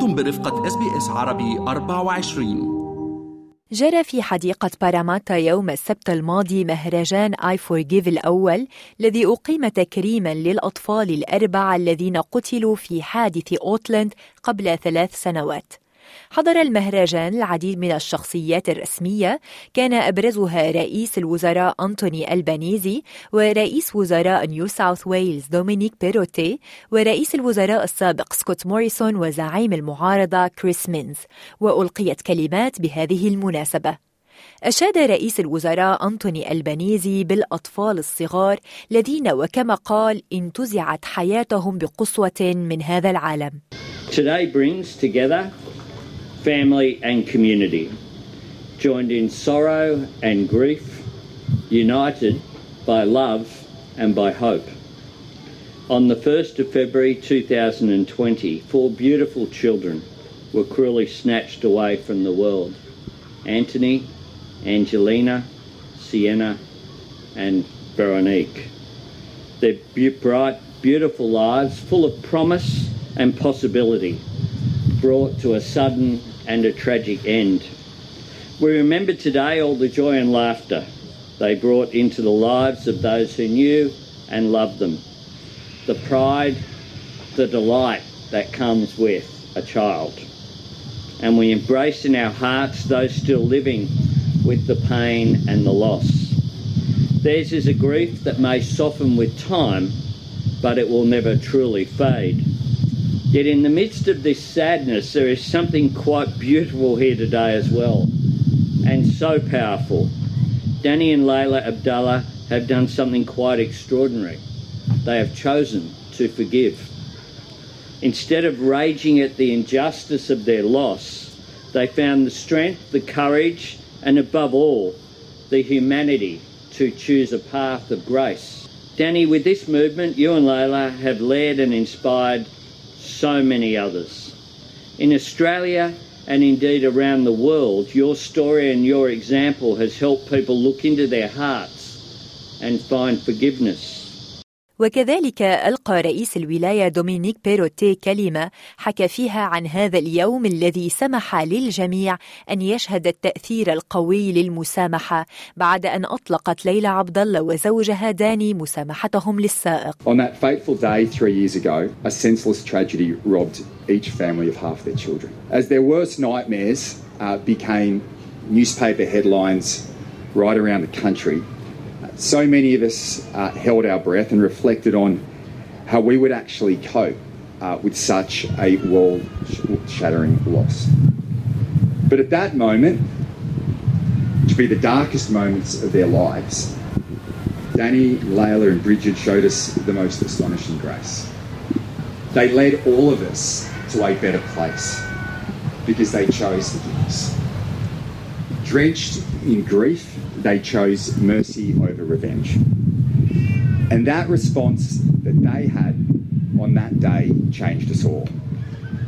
أنتم برفقة SBS عربي 24 جرى في حديقة باراماتا يوم السبت الماضي مهرجان آي فورجيف الأول الذي أقيم تكريما للأطفال الأربعة الذين قتلوا في حادث أوتلاندز قبل ثلاث سنوات. حضر المهرجان العديد من الشخصيات الرسمية. كان أبرزها رئيس الوزراء أنتوني ألبانيزي ورئيس وزراء نيو ساوث ويلز دومينيك بيروتي ورئيس الوزراء السابق سكوت موريسون وزعيم المعارضة كريس مينز. وألقيت كلمات بهذه المناسبة. أشاد رئيس الوزراء أنتوني ألبانيزي بالأطفال الصغار الذين وكما قال انتزعت حياتهم بقسوة من هذا العالم. Today brings together family and community, joined in sorrow and grief, united by love and by hope. On the 1st of February 2020, four beautiful children were cruelly snatched away from the world Anthony, Angelina, Sienna, and Veronique. Their bright, beautiful lives, full of promise and possibility, brought to a sudden and a tragic end. We remember today all the joy and laughter they brought into the lives of those who knew and loved them, the pride, the delight that comes with a child. And we embrace in our hearts those still living with the pain and the loss. Theirs is a grief that may soften with time, but it will never truly fade. Yet in the midst of this sadness, there is something quite beautiful here today as well, and so powerful. Danny and Layla Abdullah have done something quite extraordinary. They have chosen to forgive. Instead of raging at the injustice of their loss, they found the strength, the courage, and above all, the humanity to choose a path of grace. Danny, with this movement, you and Layla have led and inspired so many others. In Australia and indeed around the world, your story and your example has helped people look into their hearts and find forgiveness. وكذلك ألقى رئيس الولاية دومينيك بيروتي كلمة حكى فيها عن هذا اليوم الذي سمح للجميع أن يشهد التأثير القوي للمسامحة بعد أن أطلقت ليلى عبد الله وزوجها داني مسامحتهم للسائق. On that fateful day three years ago, a senseless tragedy robbed each family of half their children. As their worst nightmares uh, became newspaper headlines right around the country, so many of us uh, held our breath and reflected on how we would actually cope uh, with such a world shattering loss. But at that moment, to be the darkest moments of their lives, Danny, Layla, and Bridget showed us the most astonishing grace. They led all of us to a better place because they chose forgiveness. Drenched in grief, they chose mercy over revenge. And that response that they had on that day changed us all.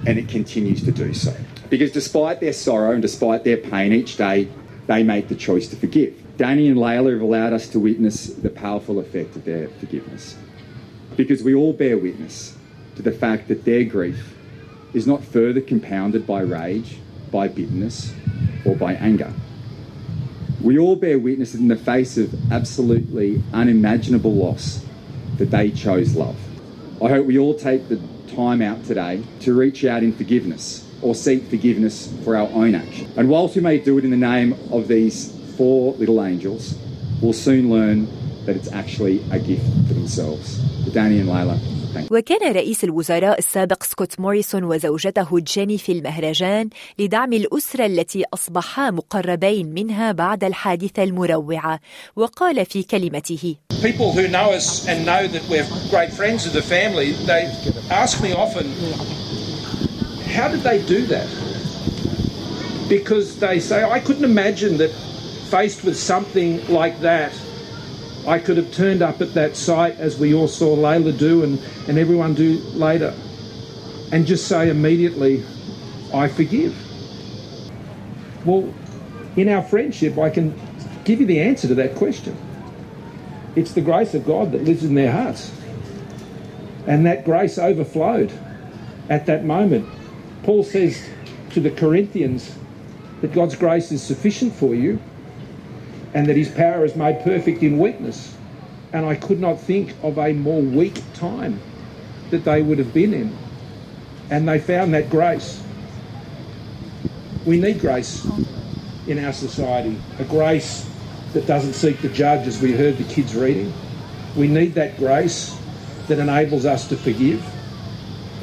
And it continues to do so. Because despite their sorrow and despite their pain each day, they make the choice to forgive. Danny and Layla have allowed us to witness the powerful effect of their forgiveness. Because we all bear witness to the fact that their grief is not further compounded by rage, by bitterness, or by anger. We all bear witness in the face of absolutely unimaginable loss that they chose love. I hope we all take the time out today to reach out in forgiveness or seek forgiveness for our own action. And whilst we may do it in the name of these four little angels, we'll soon learn that it's actually a gift for themselves. Danny and Layla, وكان رئيس الوزراء السابق سكوت موريسون وزوجته جيني في المهرجان لدعم الأسرة التي أصبحا مقربين منها بعد الحادثة المروعة وقال في كلمته People who know us and know that we're great friends of the family, they ask me often, how did they do that? Because they say, I couldn't imagine that faced with something like that, I could have turned up at that site as we all saw Layla do and, and everyone do later and just say immediately, I forgive. Well, in our friendship, I can give you the answer to that question. It's the grace of God that lives in their hearts. And that grace overflowed at that moment Paul says to the Corinthians that God's grace is sufficient for you and that his power is made perfect in weakness. And I could not think of a more weak time that they would have been in. And they found that grace. We need grace in our society, a grace that doesn't seek to judge, as we heard the kids reading. We need that grace that enables us to forgive.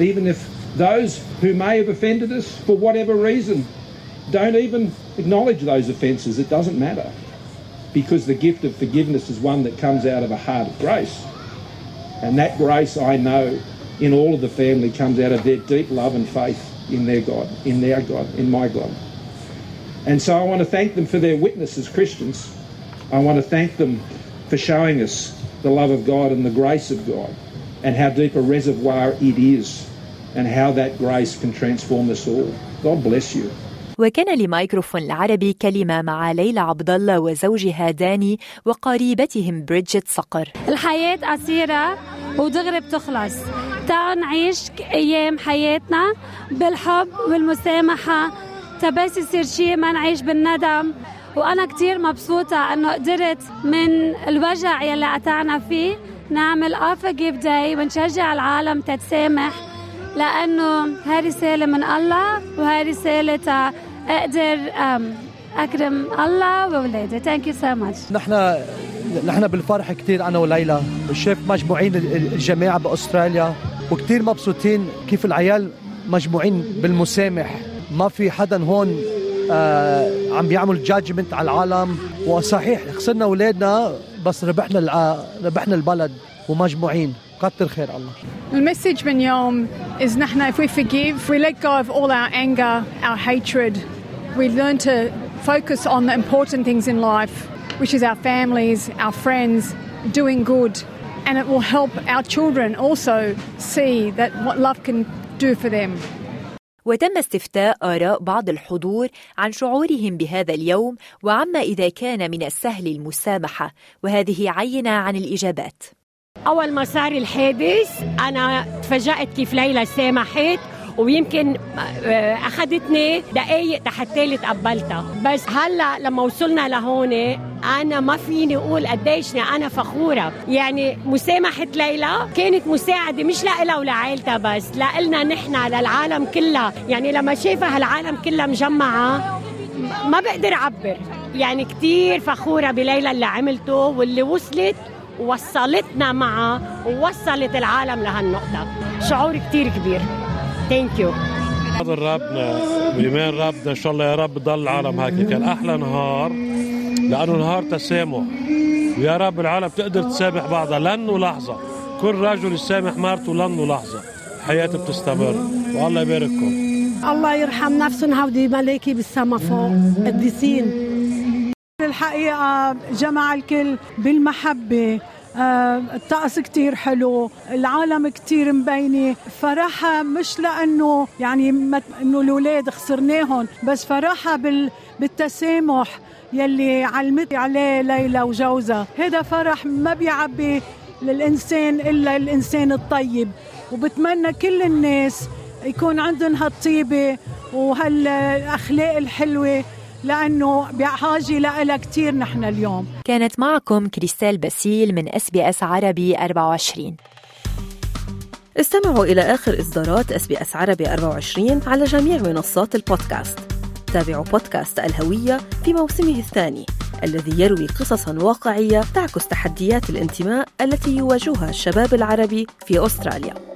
Even if those who may have offended us for whatever reason don't even acknowledge those offences, it doesn't matter because the gift of forgiveness is one that comes out of a heart of grace. And that grace, I know, in all of the family comes out of their deep love and faith in their God, in their God, in my God. And so I want to thank them for their witness as Christians. I want to thank them for showing us the love of God and the grace of God and how deep a reservoir it is and how that grace can transform us all. God bless you. وكان لمايكروفون العربي كلمة مع ليلى عبد الله وزوجها داني وقريبتهم بريدجيت صقر. الحياة قصيرة ودغري بتخلص. تعالوا نعيش أيام حياتنا بالحب والمسامحة بس يصير شيء ما نعيش بالندم وأنا كتير مبسوطة أنه قدرت من الوجع يلي قطعنا فيه نعمل i4Give Day ونشجع العالم تتسامح لأنه هاي رسالة من الله وهاي رسالة أقدر أكرم الله واولادي thank you so much نحن نحن بالفرح كثير أنا وليلى. شايف مجموعين الجماعه بأستراليا. وكثير مبسوطين كيف العيال مجموعين بالمسامح. ما في حدا هون آه عم بيعمل جادجمنت على العالم. وصحيح خسرنا أولادنا بس ربحنا ربحنا البلد. ومجموعين. كتر خير الله. المسج من يوم is نحن if we forgive we let go of all our anger our hatred. We learn to focus on the important things in life which is our families our friends doing good and it will help our children also see that what love can do for them وتم استفتاء آراء بعض الحضور عن شعورهم بهذا اليوم وعما إذا كان من السهل المسامحة وهذه عينة عن الإجابات أول ما صار الحادث أنا تفاجأت كيف ليلى سامحت ويمكن آه، أخذتني دقايق حتى تقبلتها بس هلا لما وصلنا لهون أنا ما فيني أقول قديش أنا فخورة. يعني مسامحة ليلى كانت مساعدة مش لها ولعائلتها بس لنا نحن للعالم كلها. يعني لما شايفها هالعالم كلها مجمعة ما بقدر أعبر. يعني كثير فخورة بليلى اللي عملته واللي وصلت ووصلتنا معها ووصلت العالم لهالنقطة. شعور كتير كبير. ثانك يو هذا ربنا بإيمان ربنا إن شاء الله يا رب ضل العالم هيك. كان أحلى نهار لأنه نهار تسامح. ويا رب العالم تقدر تسامح بعضها لأنه لحظة كل رجل يسامح مرته لأنه لحظة حياته بتستمر. والله يبارككم. الله يرحم نفسهم هودي ملاكي بالسما فوق. قديسين الحقيقة جمع الكل بالمحبة. الطقس كتير حلو العالم كتير مبينة. فرحة مش لأنه يعني أنه الأولاد خسرناهم بس فرحة بال بالتسامح يلي علمت عليه ليلى وجوزها. هذا فرح ما بيعبي للإنسان إلا الإنسان الطيب. وبتمنى كل الناس يكون عندهم هالطيبة وهالأخلاق الحلوة. لأنه بحاجة لها كثير نحن اليوم. كانت معكم كريستال باسيل من SBS عربي 24 استمعوا إلى آخر إصدارات اس بي اس عربي 24 على جميع منصات البودكاست. تابعوا بودكاست الهوية في موسمه الثاني الذي يروي قصصا واقعية تعكس تحديات الانتماء التي يواجهها الشباب العربي في أستراليا.